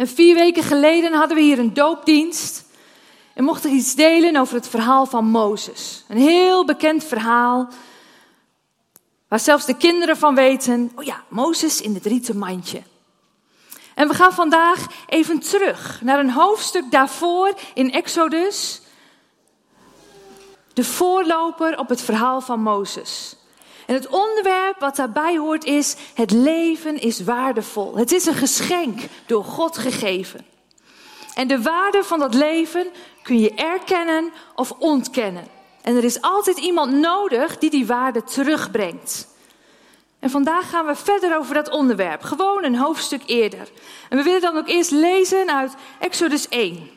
En vier weken geleden hadden we hier een doopdienst. En mochten iets delen over het verhaal van Mozes. Een heel bekend verhaal. Waar zelfs de kinderen van weten. Oh ja, Mozes in het rieten mandje. En we gaan vandaag even terug naar een hoofdstuk daarvoor in Exodus. De voorloper op het verhaal van Mozes. En het onderwerp wat daarbij hoort is: het leven is waardevol. Het is een geschenk door God gegeven. En de waarde van dat leven kun je erkennen of ontkennen. En er is altijd iemand nodig die die waarde terugbrengt. En vandaag gaan we verder over dat onderwerp, gewoon een hoofdstuk eerder. En we willen dan ook eerst lezen uit Exodus 1.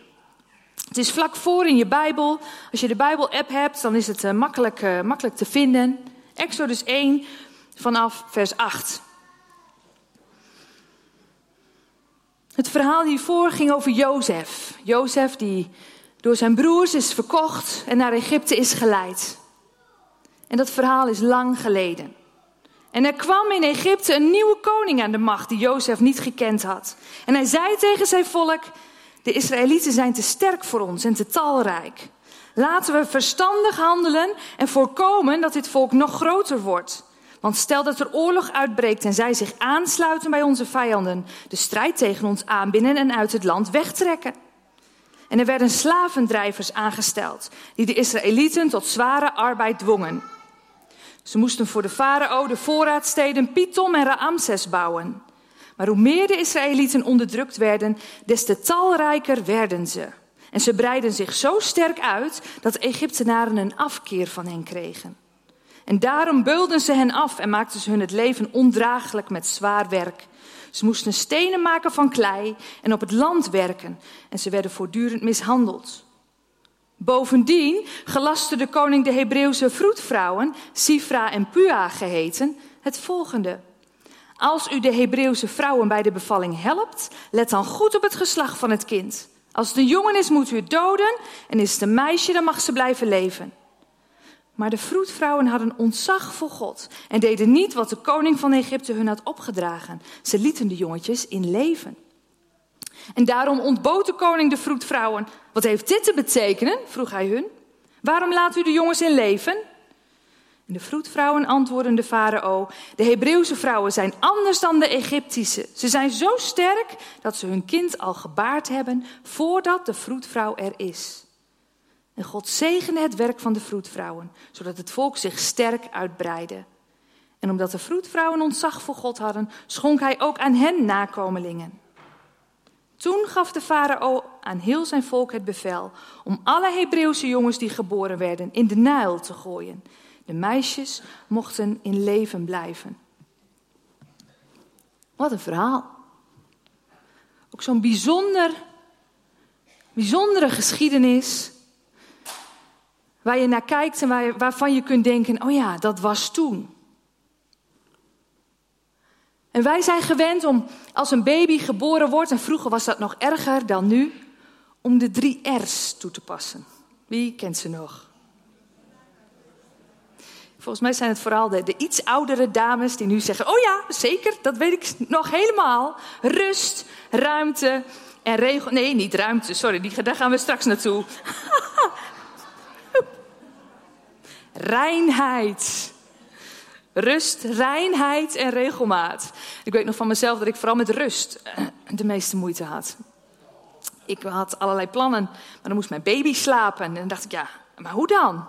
Het is vlak voor in je Bijbel. Als je de Bijbel-app hebt, dan is het uh, makkelijk, uh, makkelijk te vinden. Exodus 1 vanaf vers 8. Het verhaal hiervoor ging over Jozef. Jozef die door zijn broers is verkocht en naar Egypte is geleid. En dat verhaal is lang geleden. En er kwam in Egypte een nieuwe koning aan de macht die Jozef niet gekend had. En hij zei tegen zijn volk: De Israëlieten zijn te sterk voor ons en te talrijk. Laten we verstandig handelen en voorkomen dat dit volk nog groter wordt. Want stel dat er oorlog uitbreekt en zij zich aansluiten bij onze vijanden, de strijd tegen ons aanbinnen en uit het land wegtrekken. En er werden slavendrijvers aangesteld, die de Israëlieten tot zware arbeid dwongen. Ze moesten voor de farao de voorraadsteden Pitom en Raamses bouwen. Maar hoe meer de Israëlieten onderdrukt werden, des te talrijker werden ze. En ze breidden zich zo sterk uit dat Egyptenaren een afkeer van hen kregen. En daarom beulden ze hen af en maakten ze hun het leven ondraaglijk met zwaar werk. Ze moesten stenen maken van klei en op het land werken en ze werden voortdurend mishandeld. Bovendien gelaste de koning de Hebreeuwse vroedvrouwen, Sifra en Pua geheten, het volgende. Als u de Hebreeuwse vrouwen bij de bevalling helpt, let dan goed op het geslacht van het kind. Als het een jongen is, moet u het doden en is het een meisje, dan mag ze blijven leven. Maar de vroedvrouwen hadden ontzag voor God en deden niet wat de koning van Egypte hun had opgedragen. Ze lieten de jongetjes in leven. En daarom ontbood de koning de vroedvrouwen. Wat heeft dit te betekenen? vroeg hij hun. Waarom laat u de jongens in leven? En de vroedvrouwen antwoordden de farao: De Hebreeuwse vrouwen zijn anders dan de Egyptische. Ze zijn zo sterk dat ze hun kind al gebaard hebben voordat de vroedvrouw er is. En God zegende het werk van de vroedvrouwen, zodat het volk zich sterk uitbreidde. En omdat de vroedvrouwen ontzag voor God hadden, schonk hij ook aan hen nakomelingen. Toen gaf de farao aan heel zijn volk het bevel om alle Hebreeuwse jongens die geboren werden in de Nijl te gooien. De meisjes mochten in leven blijven. Wat een verhaal. Ook zo'n bijzonder, bijzondere geschiedenis. Waar je naar kijkt en waarvan je kunt denken: oh ja, dat was toen. En wij zijn gewend om als een baby geboren wordt, en vroeger was dat nog erger dan nu, om de drie R's toe te passen. Wie kent ze nog? Volgens mij zijn het vooral de, de, iets oudere dames die nu zeggen: Oh ja, zeker, dat weet ik nog helemaal. Rust, ruimte en regel. Nee, niet ruimte, sorry, die, daar gaan we straks naartoe. Reinheid. Rust, reinheid en regelmaat. Ik weet nog van mezelf dat ik vooral met rust de meeste moeite had. Ik had allerlei plannen, maar dan moest mijn baby slapen. En dan dacht ik, ja, maar hoe dan?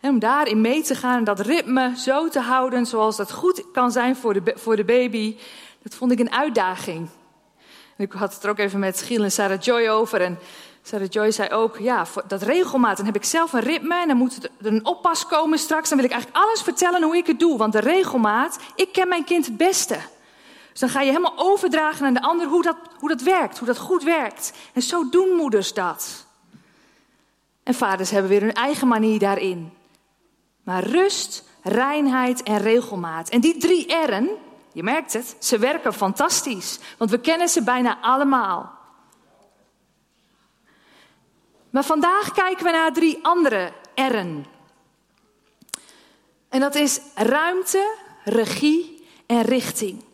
Om daarin mee te gaan en dat ritme zo te houden zoals dat goed kan zijn voor de, voor de baby, dat vond ik een uitdaging. En ik had het er ook even met Giel en Sarah Joy over. En Sarah Joy zei ook, ja, dat regelmaat, dan heb ik zelf een ritme en dan moet er een oppas komen straks. Dan wil ik eigenlijk alles vertellen hoe ik het doe. Want de regelmaat, ik ken mijn kind het beste. Dus dan ga je helemaal overdragen aan de ander hoe dat, hoe dat werkt, hoe dat goed werkt. En zo doen moeders dat. En vaders hebben weer hun eigen manier daarin. Maar rust, reinheid en regelmaat. En die drie R'en, je merkt het, ze werken fantastisch. Want we kennen ze bijna allemaal. Maar vandaag kijken we naar drie andere R'en. En dat is ruimte, regie en richting.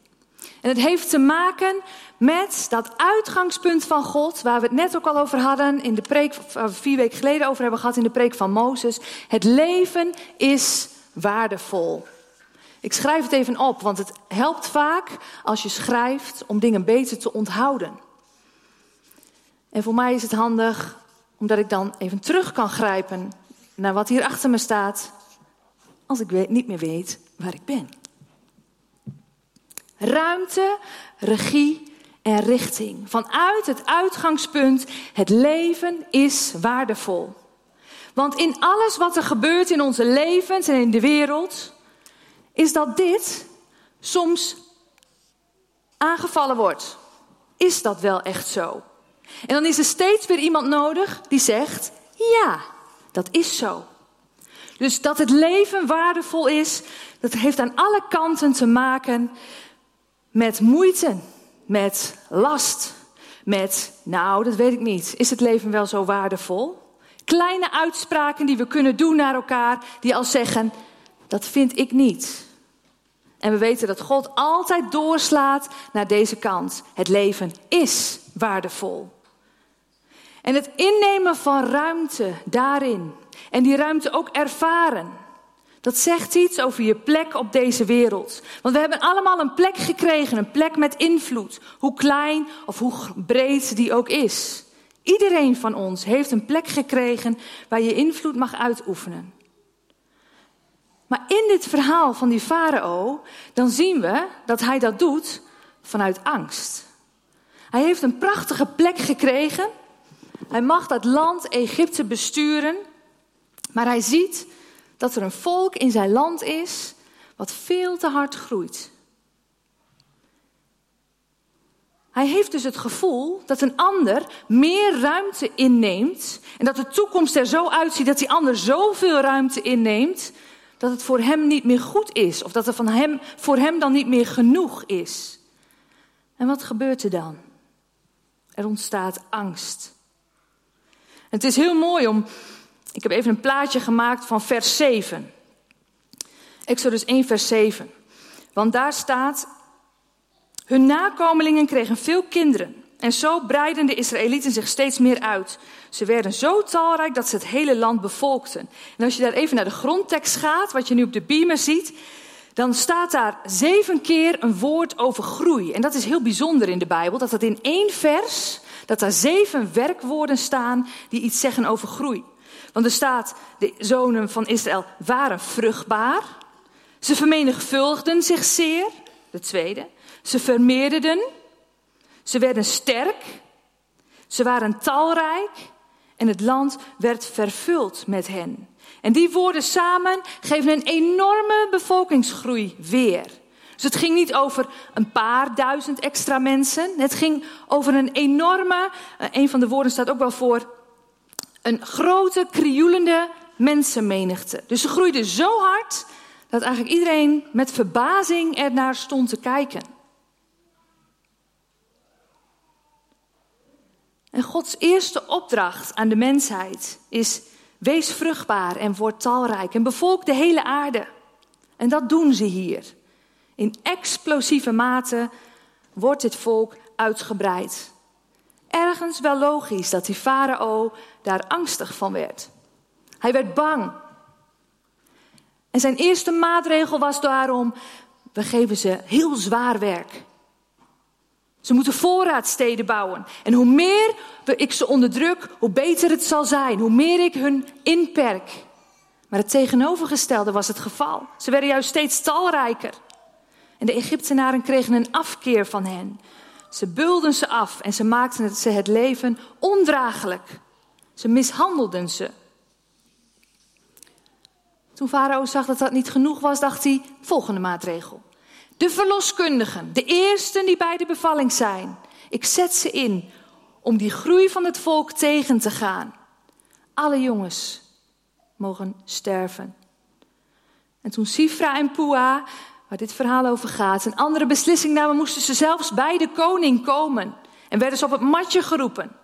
En het heeft te maken met dat uitgangspunt van God, waar we het net ook al over hadden, in de preek, vier weken geleden over hebben gehad in de preek van Mozes. Het leven is waardevol. Ik schrijf het even op, want het helpt vaak als je schrijft om dingen beter te onthouden. En voor mij is het handig omdat ik dan even terug kan grijpen naar wat hier achter me staat, als ik niet meer weet waar ik ben. Ruimte, regie en richting. Vanuit het uitgangspunt, het leven is waardevol. Want in alles wat er gebeurt in onze levens en in de wereld, is dat dit soms aangevallen wordt. Is dat wel echt zo? En dan is er steeds weer iemand nodig die zegt: ja, dat is zo. Dus dat het leven waardevol is, dat heeft aan alle kanten te maken met moeite, met last, met, nou, dat weet ik niet. Is het leven wel zo waardevol? Kleine uitspraken die we kunnen doen naar elkaar, die al zeggen, dat vind ik niet. En we weten dat God altijd doorslaat naar deze kant. Het leven is waardevol. En het innemen van ruimte daarin. En die ruimte ook ervaren. Dat zegt iets over je plek op deze wereld. Want we hebben allemaal een plek gekregen, een plek met invloed. Hoe klein of hoe breed die ook is. Iedereen van ons heeft een plek gekregen waar je invloed mag uitoefenen. Maar in dit verhaal van die farao, dan zien we dat hij dat doet vanuit angst. Hij heeft een prachtige plek gekregen. Hij mag dat land Egypte besturen. Maar hij ziet dat er een volk in zijn land is wat veel te hard groeit. Hij heeft dus het gevoel dat een ander meer ruimte inneemt en dat de toekomst er zo uitziet dat die ander zoveel ruimte inneemt dat het voor hem niet meer goed is of dat er van hem, voor hem dan niet meer genoeg is. En wat gebeurt er dan? Er ontstaat angst. het is heel mooi om ik heb even een plaatje gemaakt van vers 7. Exodus 1, vers 7. Want daar staat: Hun nakomelingen kregen veel kinderen. En zo breidden de Israëlieten zich steeds meer uit. Ze werden zo talrijk dat ze het hele land bevolkten. En als je daar even naar de grondtekst gaat, wat je nu op de beamer ziet, dan staat daar zeven keer een woord over groei. En dat is heel bijzonder in de Bijbel, dat dat in één vers, dat daar zeven werkwoorden staan die iets zeggen over groei. Want er staat, de zonen van Israël waren vruchtbaar. Ze vermenigvuldigden zich zeer. De tweede. Ze vermeerderden. Ze werden sterk. Ze waren talrijk. En het land werd vervuld met hen. En die woorden samen geven een enorme bevolkingsgroei weer. Dus het ging niet over een paar duizend extra mensen. Het ging over een enorme, eh, een van de woorden staat ook wel voor, een grote, krioelende mensenmenigte. Dus ze groeide zo hard dat eigenlijk iedereen met verbazing ernaar stond te kijken. En Gods eerste opdracht aan de mensheid is: wees vruchtbaar en word talrijk en bevolk de hele aarde. En dat doen ze hier. In explosieve mate wordt dit volk uitgebreid ergens wel logisch dat die farao daar angstig van werd. Hij werd bang. En zijn eerste maatregel was daarom: we geven ze heel zwaar werk. Ze moeten voorraadsteden bouwen. En hoe meer ik ze onderdruk, hoe beter het zal zijn. Hoe meer ik hun inperk. Maar het tegenovergestelde was het geval. Ze werden juist steeds talrijker. En de Egyptenaren kregen een afkeer van hen. Ze bulden ze af en ze maakten ze het leven ondraaglijk. Ze mishandelden ze. Toen Farao zag dat dat niet genoeg was, dacht hij: volgende maatregel. De verloskundigen, de eersten die bij de bevalling zijn. Ik zet ze in om die groei van het volk tegen te gaan. Alle jongens mogen sterven. En toen Sifra en Pua waar dit verhaal over gaat. Een andere beslissing namen, moesten ze zelfs bij de koning komen. En werden ze op het matje geroepen.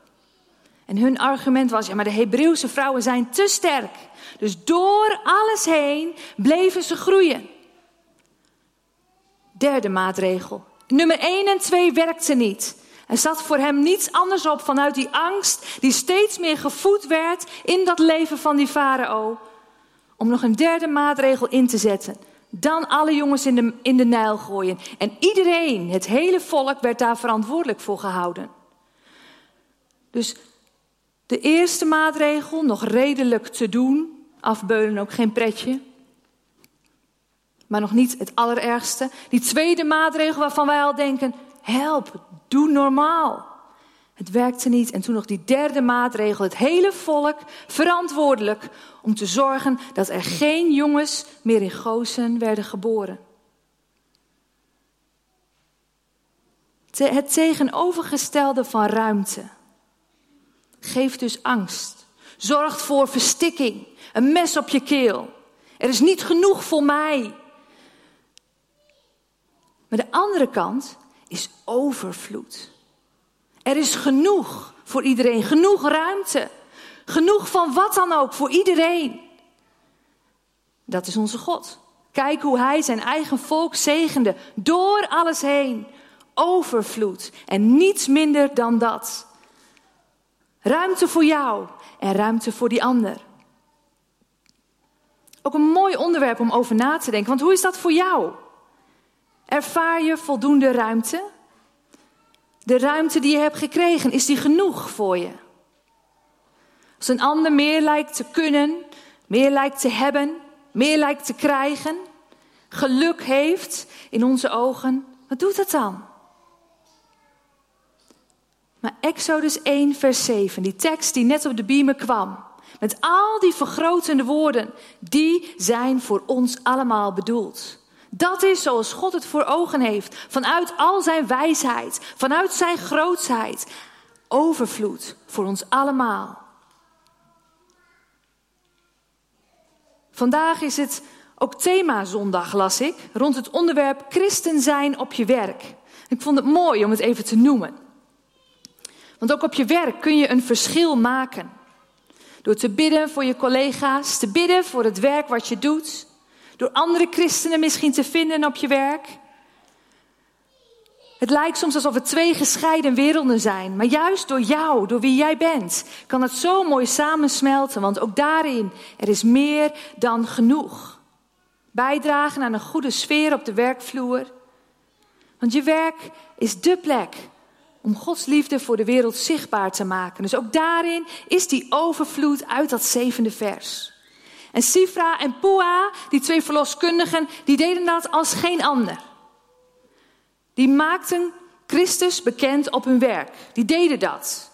En hun argument was, ja maar de Hebreeuwse vrouwen zijn te sterk. Dus door alles heen bleven ze groeien. Derde maatregel. nummer 1 en 2 werkte niet. Er zat voor hem niets anders op vanuit die angst die steeds meer gevoed werd in dat leven van die farao. Om nog een derde maatregel in te zetten. Dan alle jongens in de, in de Nijl gooien. En iedereen, het hele volk, werd daar verantwoordelijk voor gehouden. Dus de eerste maatregel, nog redelijk te doen. Afbeulen ook geen pretje. Maar nog niet het allerergste. Die tweede maatregel waarvan wij al denken: help, doe normaal. Het werkte niet. En toen nog die derde maatregel, het hele volk verantwoordelijk om te zorgen dat er geen jongens meer in Gozen werden geboren. Het tegenovergestelde van ruimte geeft dus angst. Zorgt voor verstikking, een mes op je keel. Er is niet genoeg voor mij. Maar de andere kant is overvloed. Er is genoeg voor iedereen, genoeg ruimte, genoeg van wat dan ook voor iedereen. Dat is onze God. Kijk hoe Hij zijn eigen volk zegende door alles heen. Overvloed en niets minder dan dat. Ruimte voor jou en ruimte voor die ander. Ook een mooi onderwerp om over na te denken, want hoe is dat voor jou? Ervaar je voldoende ruimte? De ruimte die je hebt gekregen, is die genoeg voor je? Als een ander meer lijkt te kunnen, meer lijkt te hebben, meer lijkt te krijgen, geluk heeft in onze ogen, wat doet dat dan? Maar Exodus 1, vers 7, die tekst die net op de beamer kwam, met al die vergrotende woorden, die zijn voor ons allemaal bedoeld. Dat is zoals God het voor ogen heeft. Vanuit al zijn wijsheid, vanuit zijn grootsheid. Overvloed voor ons allemaal. Vandaag is het ook thema zondag, las ik, rond het onderwerp christen zijn op je werk. Ik vond het mooi om het even te noemen. Want ook op je werk kun je een verschil maken. Door te bidden voor je collega's, te bidden voor het werk wat je doet. Door andere christenen misschien te vinden op je werk. Het lijkt soms alsof het twee gescheiden werelden zijn. Maar juist door jou, door wie jij bent, kan het zo mooi samensmelten. Want ook daarin, er is meer dan genoeg. Bijdragen aan een goede sfeer op de werkvloer. Want je werk is dé plek om Gods liefde voor de wereld zichtbaar te maken. Dus ook daarin is die overvloed uit dat zevende vers. En Sifra en Pua, die twee verloskundigen, die deden dat als geen ander. Die maakten Christus bekend op hun werk. Die deden dat.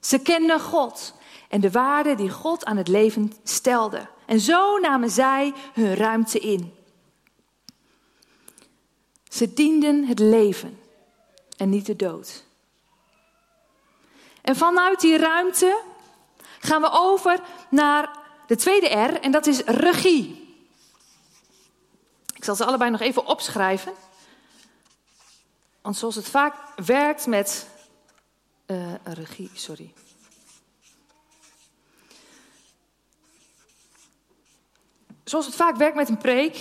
Ze kenden God en de waarde die God aan het leven stelde. En zo namen zij hun ruimte in. Ze dienden het leven en niet de dood. En vanuit die ruimte gaan we over naar de tweede R en dat is regie. Ik zal ze allebei nog even opschrijven. Want zoals het vaak werkt met. Uh, regie, sorry. Zoals het vaak werkt met een preek,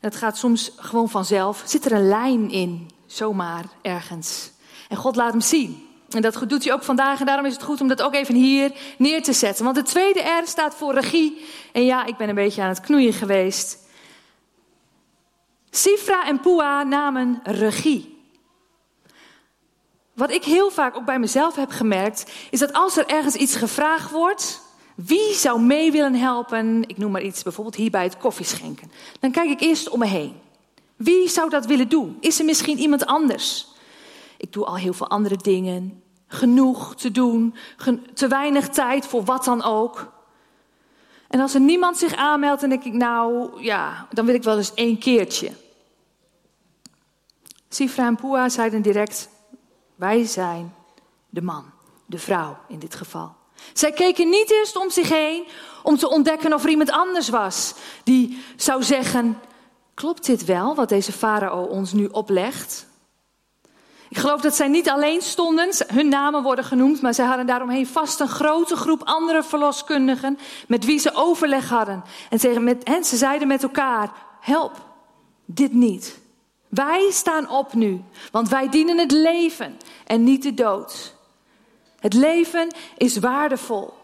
en het gaat soms gewoon vanzelf, zit er een lijn in, zomaar ergens. En God laat hem zien. En dat doet hij ook vandaag en daarom is het goed om dat ook even hier neer te zetten. Want de tweede R staat voor regie. En ja, ik ben een beetje aan het knoeien geweest. Sifra en Pua namen regie. Wat ik heel vaak ook bij mezelf heb gemerkt, is dat als er ergens iets gevraagd wordt, wie zou mee willen helpen, ik noem maar iets, bijvoorbeeld hier bij het koffieschenken, dan kijk ik eerst om me heen. Wie zou dat willen doen? Is er misschien iemand anders? Ik doe al heel veel andere dingen genoeg te doen, te weinig tijd voor wat dan ook. En als er niemand zich aanmeldt, dan denk ik, nou ja, dan wil ik wel eens één keertje. Sifra en Pua zeiden direct, wij zijn de man, de vrouw in dit geval. Zij keken niet eerst om zich heen om te ontdekken of er iemand anders was die zou zeggen: Klopt dit wel wat deze farao ons nu oplegt? Ik geloof dat zij niet alleen stonden, hun namen worden genoemd, maar zij hadden daaromheen vast een grote groep andere verloskundigen met wie ze overleg hadden. En ze, met, en ze zeiden met elkaar: Help, dit niet. Wij staan op nu, want wij dienen het leven en niet de dood. Het leven is waardevol.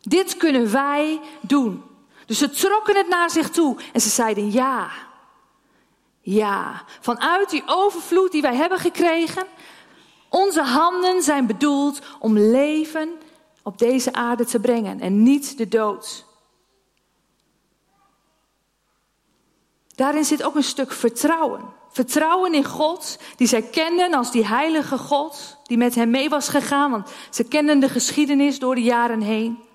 Dit kunnen wij doen. Dus ze trokken het naar zich toe en ze zeiden ja. Ja, vanuit die overvloed die wij hebben gekregen, onze handen zijn bedoeld om leven op deze aarde te brengen en niet de dood. Daarin zit ook een stuk vertrouwen. Vertrouwen in God, die zij kenden als die heilige God, die met hen mee was gegaan, want ze kenden de geschiedenis door de jaren heen.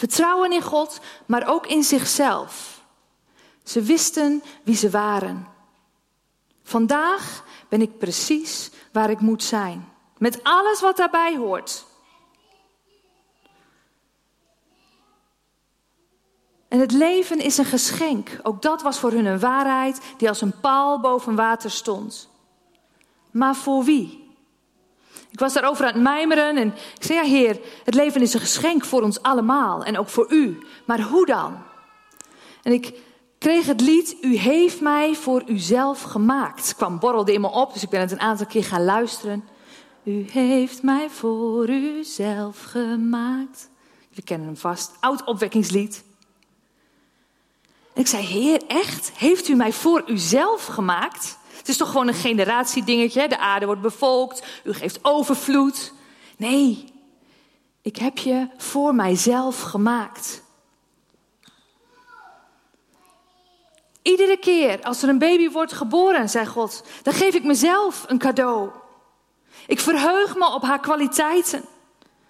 Vertrouwen in God, maar ook in zichzelf. Ze wisten wie ze waren. Vandaag ben ik precies waar ik moet zijn, met alles wat daarbij hoort. En het leven is een geschenk. Ook dat was voor hun een waarheid die als een paal boven water stond. Maar voor wie? Ik was daarover aan het mijmeren en ik zei, ja heer, het leven is een geschenk voor ons allemaal en ook voor u. Maar hoe dan? En ik kreeg het lied, u heeft mij voor uzelf gemaakt. Het kwam borrelde in me op, dus ik ben het een aantal keer gaan luisteren. U heeft mij voor uzelf gemaakt. We kennen hem vast, oud opwekkingslied. En ik zei, Heer, echt? Heeft u mij voor uzelf gemaakt? Het is toch gewoon een generatiedingetje, de aarde wordt bevolkt, u geeft overvloed. Nee, ik heb je voor mijzelf gemaakt. Iedere keer als er een baby wordt geboren, zei God, dan geef ik mezelf een cadeau. Ik verheug me op haar kwaliteiten.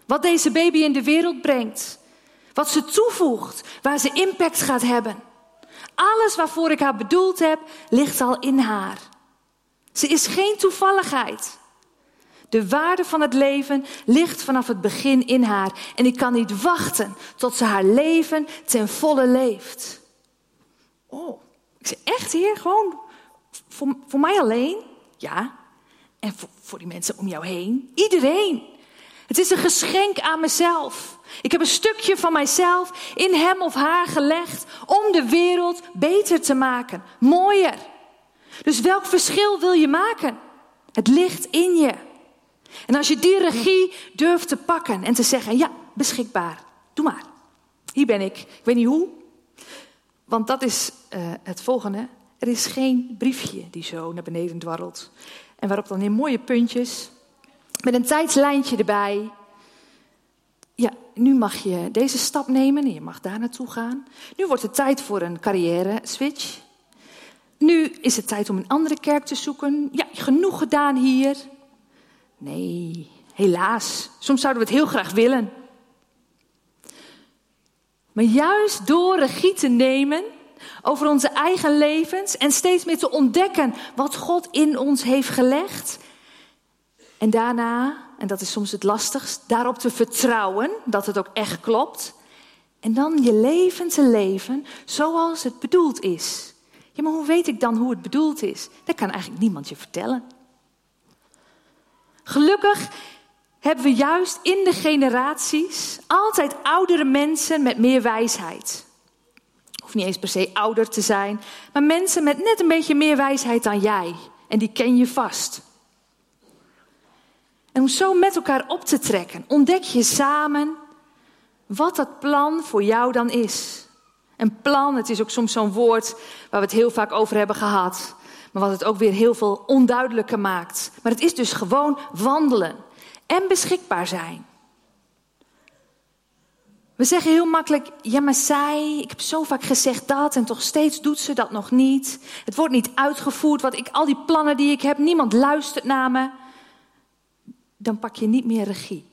Wat deze baby in de wereld brengt. Wat ze toevoegt, waar ze impact gaat hebben. Alles waarvoor ik haar bedoeld heb, ligt al in haar. Ze is geen toevalligheid. De waarde van het leven ligt vanaf het begin in haar. En ik kan niet wachten tot ze haar leven ten volle leeft. Oh, ik zeg echt hier, gewoon voor, mij alleen? Ja. En voor die mensen om jou heen? Iedereen. Het is een geschenk aan mezelf. Ik heb een stukje van mijzelf in hem of haar gelegd om de wereld beter te maken, mooier. Dus welk verschil wil je maken? Het ligt in je. En als je die regie durft te pakken en te zeggen: ja, beschikbaar, doe maar. Hier ben ik. Ik weet niet hoe, want dat is uh, het volgende. Er is geen briefje die zo naar beneden dwarrelt. En waarop dan in mooie puntjes, met een tijdslijntje erbij, ja, nu mag je deze stap nemen en je mag daar naartoe gaan. Nu wordt het tijd voor een carrière switch. Nu is het tijd om een andere kerk te zoeken. Ja, genoeg gedaan hier. Nee, helaas. Soms zouden we het heel graag willen. Maar juist door regie te nemen over onze eigen levens en steeds meer te ontdekken wat God in ons heeft gelegd. En daarna en dat is soms het lastigst, daarop te vertrouwen dat het ook echt klopt. En dan je leven te leven zoals het bedoeld is. Ja, maar hoe weet ik dan hoe het bedoeld is? Dat kan eigenlijk niemand je vertellen. Gelukkig hebben we juist in de generaties altijd oudere mensen met meer wijsheid. Hoeft niet eens per se ouder te zijn, maar mensen met net een beetje meer wijsheid dan jij. En die ken je vast. En om zo met elkaar op te trekken, ontdek je samen wat dat plan voor jou dan is. En plan, het is ook soms zo'n woord waar we het heel vaak over hebben gehad, maar wat het ook weer heel veel onduidelijker maakt. Maar het is dus gewoon wandelen en beschikbaar zijn. We zeggen heel makkelijk, ja maar zij, ik heb zo vaak gezegd dat en toch steeds doet ze dat nog niet. Het wordt niet uitgevoerd, wat ik, al die plannen die ik heb, niemand luistert naar me dan pak je niet meer regie.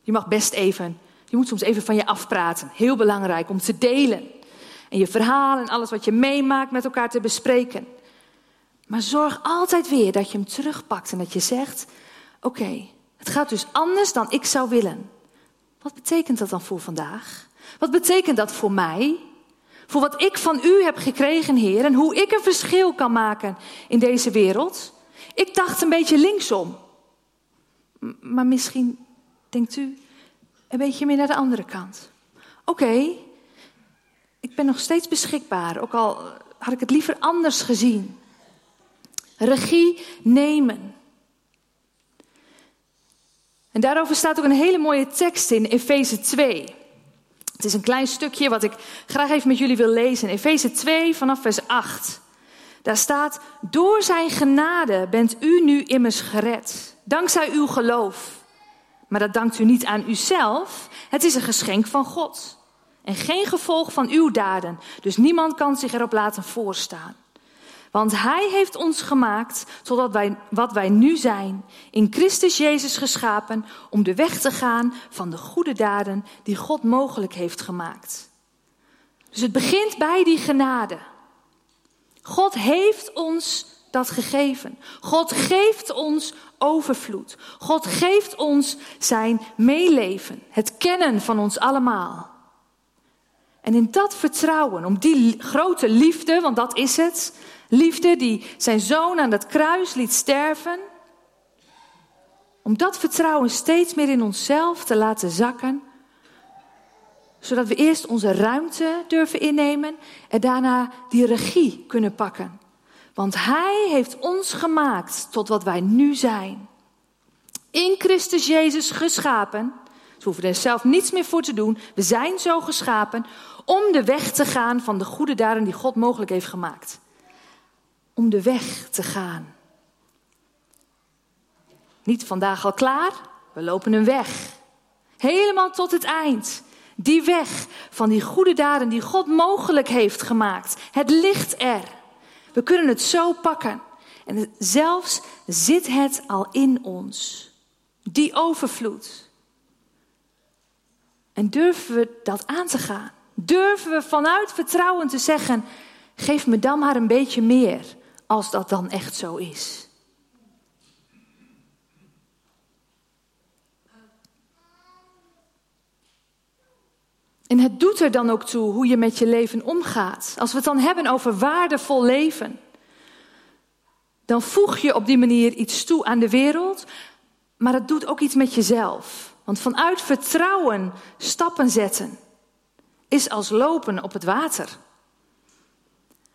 Je mag best even, je moet soms even van je afpraten. Heel belangrijk om te delen. En je verhaal en alles wat je meemaakt met elkaar te bespreken. Maar zorg altijd weer dat je hem terugpakt en dat je zegt: Oké, het gaat dus anders dan ik zou willen. Wat betekent dat dan voor vandaag? Wat betekent dat voor mij? Voor wat ik van u heb gekregen, Heer, en hoe ik een verschil kan maken in deze wereld? Ik dacht een beetje linksom. Maar misschien denkt u een beetje meer naar de andere kant. Oké, ik ben nog steeds beschikbaar. Ook al had ik het liever anders gezien. Regie nemen. En daarover staat ook een hele mooie tekst in Efeze 2. Het is een klein stukje wat ik graag even met jullie wil lezen. Efeze 2 vanaf vers 8. Daar staat: Door zijn genade bent u nu immers gered, dankzij uw geloof. Maar dat dankt u niet aan uzelf, het is een geschenk van God. En geen gevolg van uw daden, dus niemand kan zich erop laten voorstaan. Want Hij heeft ons gemaakt totdat wij wat wij nu zijn, in Christus Jezus geschapen, om de weg te gaan van de goede daden die God mogelijk heeft gemaakt. Dus het begint bij die genade. God heeft ons dat gegeven. God geeft ons overvloed. God geeft ons zijn meeleven, het kennen van ons allemaal. En in dat vertrouwen, om die grote liefde, want dat is het, liefde die zijn zoon aan het kruis liet sterven, om dat vertrouwen steeds meer in onszelf te laten zakken, zodat we eerst onze ruimte durven innemen en daarna die regie kunnen pakken. Want Hij heeft ons gemaakt tot wat wij nu zijn. In Christus Jezus geschapen. we hoeven er zelf niets meer voor te doen. We zijn zo geschapen om de weg te gaan van de goede daden die God mogelijk heeft gemaakt. Om de weg te gaan. Niet vandaag al klaar, we lopen een weg. Helemaal tot het eind. Die weg van die goede daden die God mogelijk heeft gemaakt. Het ligt er. We kunnen het zo pakken. En zelfs zit het al in ons. Die overvloed. En durven we dat aan te gaan? Durven we vanuit vertrouwen te zeggen: geef me dan maar een beetje meer, als dat dan echt zo is? En het doet er dan ook toe hoe je met je leven omgaat. Als we het dan hebben over waardevol leven, dan voeg je op die manier iets toe aan de wereld, maar het doet ook iets met jezelf. Want vanuit vertrouwen stappen zetten is als lopen op het water.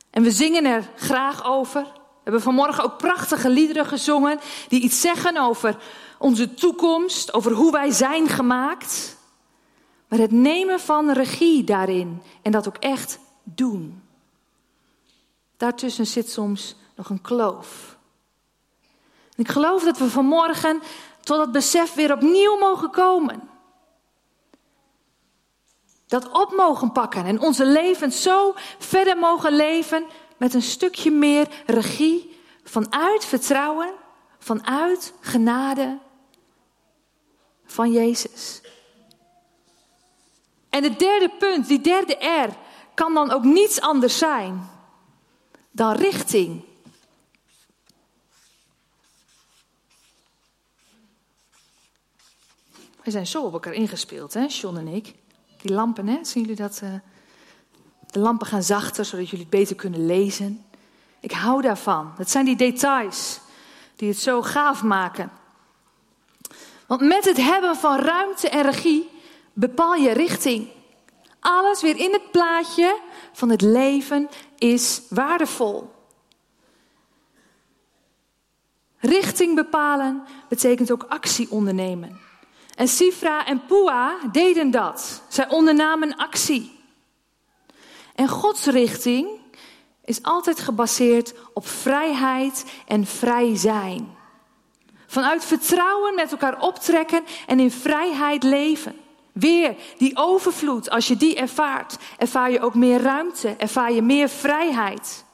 En we zingen er graag over. We hebben vanmorgen ook prachtige liederen gezongen die iets zeggen over onze toekomst, over hoe wij zijn gemaakt. Maar het nemen van regie daarin en dat ook echt doen. Daartussen zit soms nog een kloof. En ik geloof dat we vanmorgen tot dat besef weer opnieuw mogen komen. Dat op mogen pakken en onze levens zo verder mogen leven met een stukje meer regie vanuit vertrouwen, vanuit genade van Jezus. En het derde punt, die derde R, kan dan ook niets anders zijn dan richting. We zijn zo op elkaar ingespeeld, hè, John en ik. Die lampen, hè, zien jullie dat? Uh, de lampen gaan zachter, zodat jullie het beter kunnen lezen. Ik hou daarvan. Het zijn die details die het zo gaaf maken. Want met het hebben van ruimte en regie bepaal je richting. Alles weer in het plaatje van het leven is waardevol. Richting bepalen betekent ook actie ondernemen. En Sifra en Pua deden dat. Zij ondernamen actie. En Gods richting is altijd gebaseerd op vrijheid en vrij zijn. Vanuit vertrouwen met elkaar optrekken en in vrijheid leven. Weer die overvloed, als je die ervaart, ervaar je ook meer ruimte, ervaar je meer vrijheid.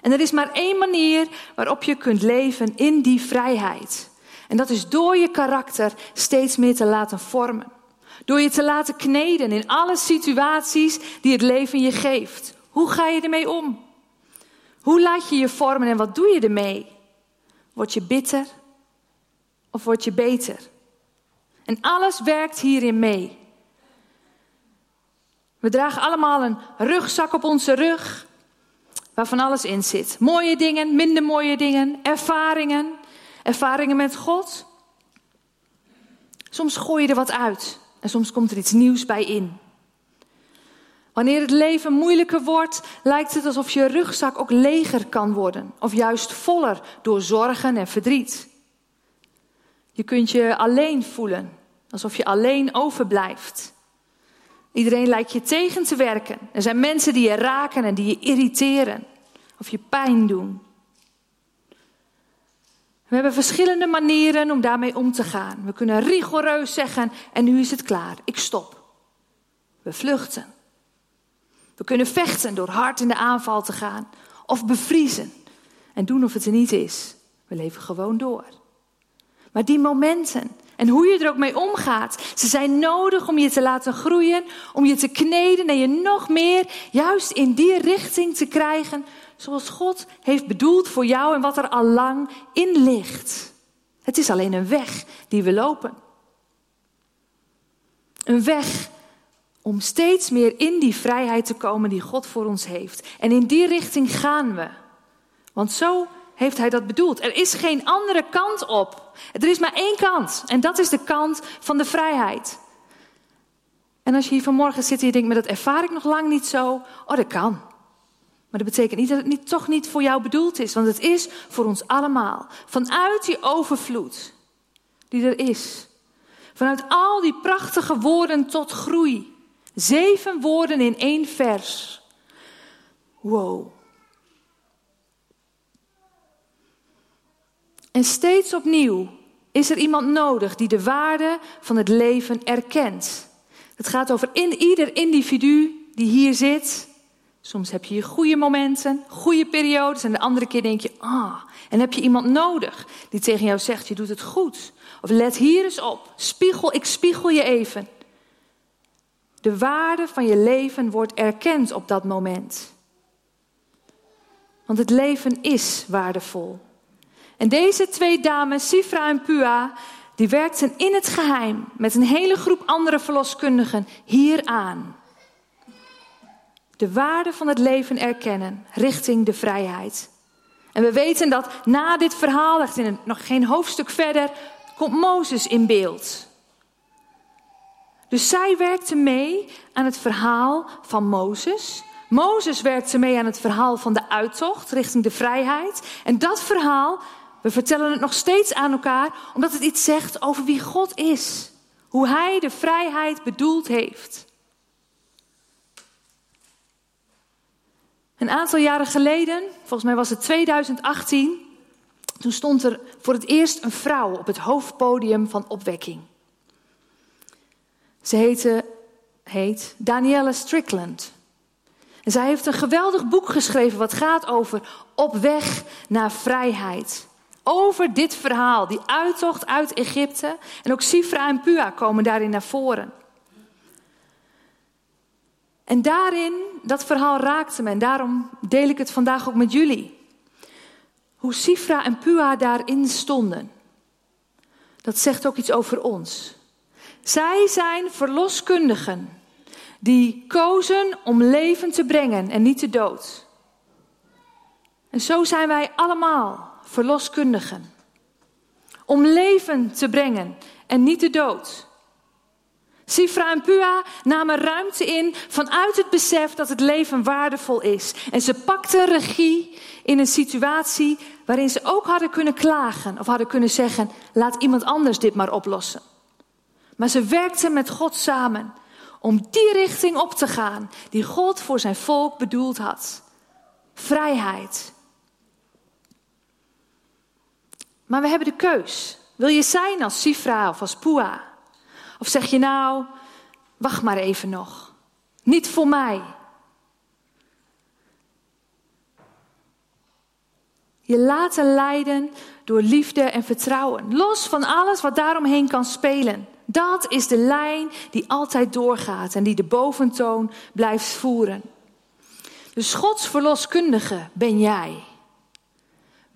En er is maar één manier waarop je kunt leven in die vrijheid. En dat is door je karakter steeds meer te laten vormen. Door je te laten kneden in alle situaties die het leven je geeft. Hoe ga je ermee om? Hoe laat je je vormen en wat doe je ermee? Word je bitter of word je beter? En alles werkt hierin mee. We dragen allemaal een rugzak op onze rug, waarvan alles in zit. Mooie dingen, minder mooie dingen, ervaringen, ervaringen met God. Soms gooi je er wat uit en soms komt er iets nieuws bij in. Wanneer het leven moeilijker wordt, lijkt het alsof je rugzak ook leger kan worden, of juist voller door zorgen en verdriet. Je kunt je alleen voelen, alsof je alleen overblijft. Iedereen lijkt je tegen te werken. Er zijn mensen die je raken en die je irriteren of je pijn doen. We hebben verschillende manieren om daarmee om te gaan. We kunnen rigoureus zeggen: en nu is het klaar, ik stop. We vluchten. We kunnen vechten door hard in de aanval te gaan. Of bevriezen en doen of het er niet is. We leven gewoon door. Maar die momenten en hoe je er ook mee omgaat, ze zijn nodig om je te laten groeien, om je te kneden en je nog meer juist in die richting te krijgen zoals God heeft bedoeld voor jou en wat er al lang in ligt. Het is alleen een weg die we lopen. Een weg om steeds meer in die vrijheid te komen die God voor ons heeft. En in die richting gaan we. Want zo heeft Hij dat bedoeld. Er is geen andere kant op. Er is maar één kant. En dat is de kant van de vrijheid. En als je hier vanmorgen zit en je denkt, maar dat ervaar ik nog lang niet zo. Oh, dat kan. Maar dat betekent niet dat het niet, toch niet voor jou bedoeld is. Want het is voor ons allemaal. Vanuit die overvloed die er is. Vanuit al die prachtige woorden tot groei. Zeven woorden in één vers. Wow. En steeds opnieuw is er iemand nodig die de waarde van het leven erkent. Het gaat over in ieder individu die hier zit. Soms heb je je goede momenten, goede periodes en de andere keer denk je, ah, en heb je iemand nodig die tegen jou zegt, je doet het goed. Of let hier eens op, spiegel, ik spiegel je even. De waarde van je leven wordt erkend op dat moment. Want het leven is waardevol. En deze twee dames, Sifra en Pua, die werkten in het geheim met een hele groep andere verloskundigen hieraan. De waarde van het leven erkennen richting de vrijheid. En we weten dat na dit verhaal, in nog geen hoofdstuk verder, komt Mozes in beeld. Dus zij werkte mee aan het verhaal van Mozes. Mozes werkte mee aan het verhaal van de uittocht richting de vrijheid. En dat verhaal, we vertellen het nog steeds aan elkaar, omdat het iets zegt over wie God is. Hoe Hij de vrijheid bedoeld heeft. Een aantal jaren geleden, volgens mij was het 2018, toen stond er voor het eerst een vrouw op het hoofdpodium van opwekking. Ze heette, heet Danielle Strickland. En zij heeft een geweldig boek geschreven wat gaat over op weg naar vrijheid. Over dit verhaal, die uittocht uit Egypte. En ook Sifra en Pua komen daarin naar voren. En daarin, dat verhaal raakte me en daarom deel ik het vandaag ook met jullie. Hoe Sifra en Pua daarin stonden. Dat zegt ook iets over ons. Zij zijn verloskundigen die kozen om leven te brengen en niet de dood. En zo zijn wij allemaal verloskundigen. Om leven te brengen en niet de dood. Sifra en Pua namen ruimte in vanuit het besef dat het leven waardevol is. En ze pakten regie in een situatie waarin ze ook hadden kunnen klagen of hadden kunnen zeggen: laat iemand anders dit maar oplossen. Maar ze werkten met God samen om die richting op te gaan die God voor zijn volk bedoeld had. Vrijheid. Maar we hebben de keus. Wil je zijn als Sifra of als Pua? Of zeg je nou, wacht maar even nog. Niet voor mij. Je laten leiden door liefde en vertrouwen. Los van alles wat daaromheen kan spelen. Dat is de lijn die altijd doorgaat en die de boventoon blijft voeren. Dus Gods verloskundige ben jij.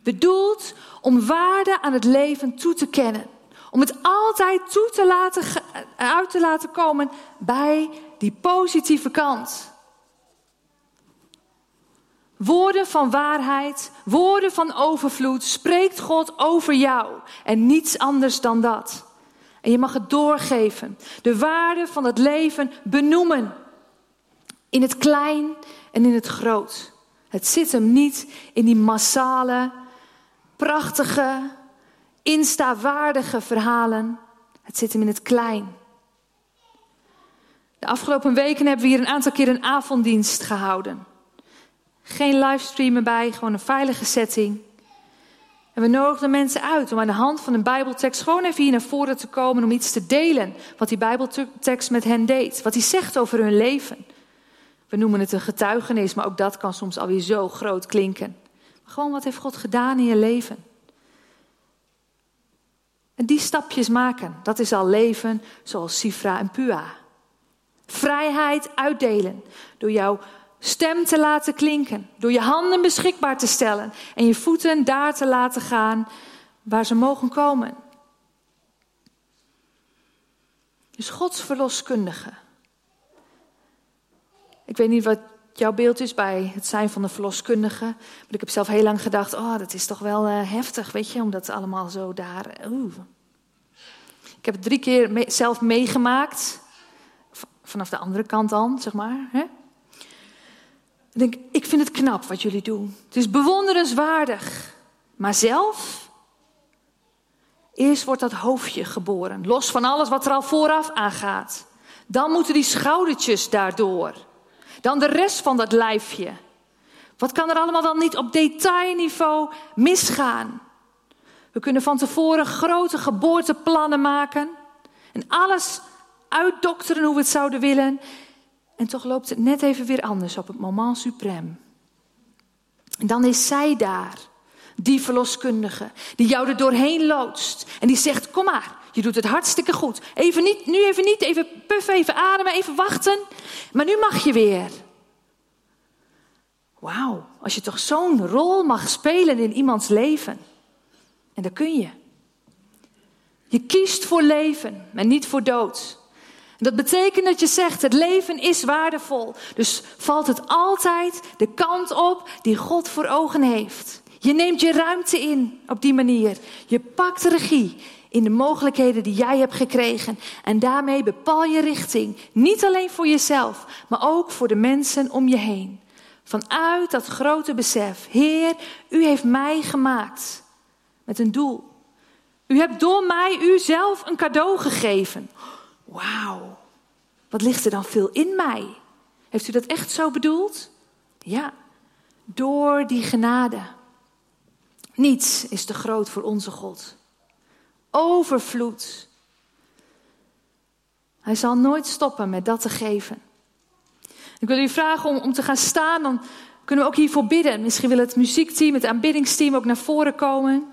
Bedoeld om waarde aan het leven toe te kennen. Om het altijd toe te laten, uit te laten komen bij die positieve kant. Woorden van waarheid, woorden van overvloed spreekt God over jou en niets anders dan dat. En je mag het doorgeven. De waarde van het leven benoemen. In het klein en in het groot. Het zit hem niet in die massale, prachtige, insta-waardige verhalen. Het zit hem in het klein. De afgelopen weken hebben we hier een aantal keer een avonddienst gehouden. Geen livestream erbij, gewoon een veilige setting. En we nodigden mensen uit om aan de hand van een Bijbeltekst gewoon even hier naar voren te komen om iets te delen. Wat die Bijbeltekst met hen deed, wat hij zegt over hun leven. We noemen het een getuigenis, maar ook dat kan soms alweer zo groot klinken. Gewoon wat heeft God gedaan in je leven? En die stapjes maken, dat is al leven zoals Sifra en Pua. Vrijheid uitdelen door jouw stem te laten klinken, door je handen beschikbaar te stellen en je voeten daar te laten gaan waar ze mogen komen. Dus Gods verloskundige. Ik weet niet wat jouw beeld is bij het zijn van een verloskundige. Maar ik heb zelf heel lang gedacht: oh, dat is toch wel uh, heftig, weet je, om dat allemaal zo daar. Oeh. Ik heb het drie keer zelf meegemaakt. Vanaf de andere kant dan, zeg maar. Hè? Ik denk, ik vind het knap wat jullie doen. Het is bewonderenswaardig. Maar zelf, eerst wordt dat hoofdje geboren. Los van alles wat er al vooraf aangaat. Dan moeten die schoudertjes daardoor. Dan de rest van dat lijfje. Wat kan er allemaal dan niet op detailniveau misgaan? We kunnen van tevoren grote geboorteplannen maken. En alles uitdokteren hoe we het zouden willen. En toch loopt het net even weer anders op het moment suprême. Dan is zij daar, die verloskundige, die jou er doorheen loodst. En die zegt, kom maar, je doet het hartstikke goed. Even niet, nu even niet, even puffen, even ademen, even wachten. Maar nu mag je weer. Wauw, als je toch zo'n rol mag spelen in iemands leven. En dat kun je. Je kiest voor leven, maar niet voor dood. Dat betekent dat je zegt, het leven is waardevol. Dus valt het altijd de kant op die God voor ogen heeft. Je neemt je ruimte in op die manier. Je pakt regie in de mogelijkheden die jij hebt gekregen. En daarmee bepaal je richting. Niet alleen voor jezelf, maar ook voor de mensen om je heen. Vanuit dat grote besef. Heer, u heeft mij gemaakt met een doel. U hebt door mij uzelf een cadeau gegeven. Wauw, wat ligt er dan veel in mij? Heeft u dat echt zo bedoeld? Ja, door die genade. Niets is te groot voor onze God. Overvloed. Hij zal nooit stoppen met dat te geven. Ik wil u vragen om, om te gaan staan, dan kunnen we ook hiervoor bidden. Misschien wil het muziekteam, het aanbiddingsteam ook naar voren komen.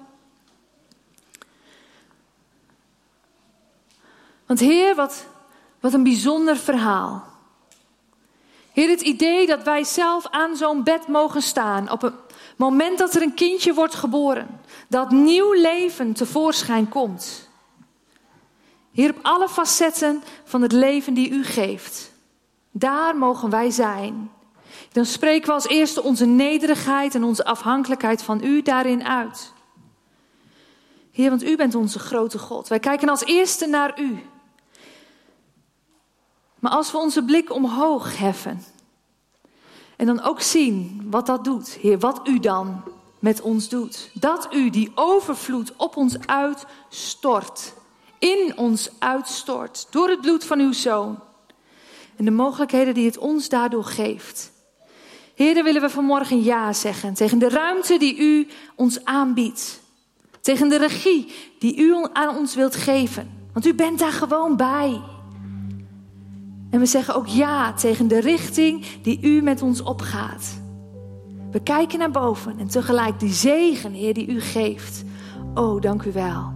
Want Heer, wat, wat een bijzonder verhaal. Heer, het idee dat wij zelf aan zo'n bed mogen staan op het moment dat er een kindje wordt geboren, dat nieuw leven tevoorschijn komt. Heer, op alle facetten van het leven die u geeft, daar mogen wij zijn. Dan spreken we als eerste onze nederigheid en onze afhankelijkheid van u daarin uit. Heer, want u bent onze grote God. Wij kijken als eerste naar u. Maar als we onze blik omhoog heffen en dan ook zien wat dat doet, Heer, wat u dan met ons doet. Dat u die overvloed op ons uitstort, in ons uitstort, door het bloed van uw zoon. En de mogelijkheden die het ons daardoor geeft. Heer, willen we vanmorgen ja zeggen tegen de ruimte die u ons aanbiedt. Tegen de regie die u aan ons wilt geven. Want u bent daar gewoon bij. En we zeggen ook ja tegen de richting die u met ons opgaat. We kijken naar boven en tegelijk die zegen, Heer, die u geeft. Oh, dank u wel.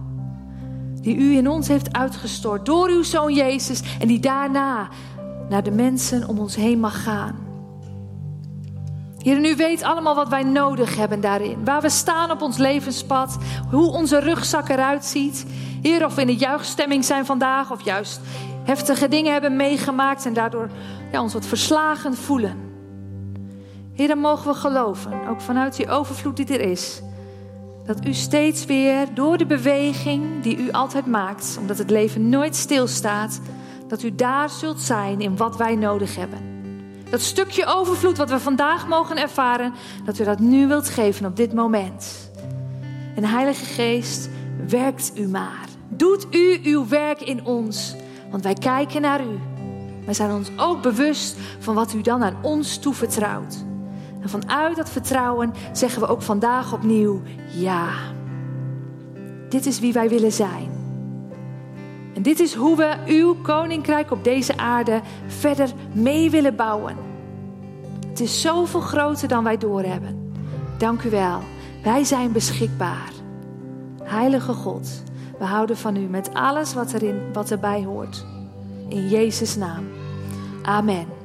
Die u in ons heeft uitgestort door uw zoon Jezus en die daarna naar de mensen om ons heen mag gaan. Heer, u weet allemaal wat wij nodig hebben daarin. Waar we staan op ons levenspad. Hoe onze rugzak eruit ziet. Heer, of we in de juichstemming zijn vandaag. Of juist heftige dingen hebben meegemaakt en daardoor ja, ons wat verslagen voelen. Heer, dan mogen we geloven, ook vanuit die overvloed die er is, dat u steeds weer door de beweging die u altijd maakt, omdat het leven nooit stilstaat, dat u daar zult zijn in wat wij nodig hebben. Dat stukje overvloed wat we vandaag mogen ervaren, dat u dat nu wilt geven op dit moment. En Heilige Geest, werkt u maar. Doet u uw werk in ons, want wij kijken naar u. Wij zijn ons ook bewust van wat u dan aan ons toevertrouwt. En vanuit dat vertrouwen zeggen we ook vandaag opnieuw ja. Dit is wie wij willen zijn. En dit is hoe we uw koninkrijk op deze aarde verder mee willen bouwen. Het is zoveel groter dan wij doorhebben. Dank u wel. Wij zijn beschikbaar. Heilige God, we houden van u met alles wat, erin, wat erbij hoort. In Jezus' naam. Amen.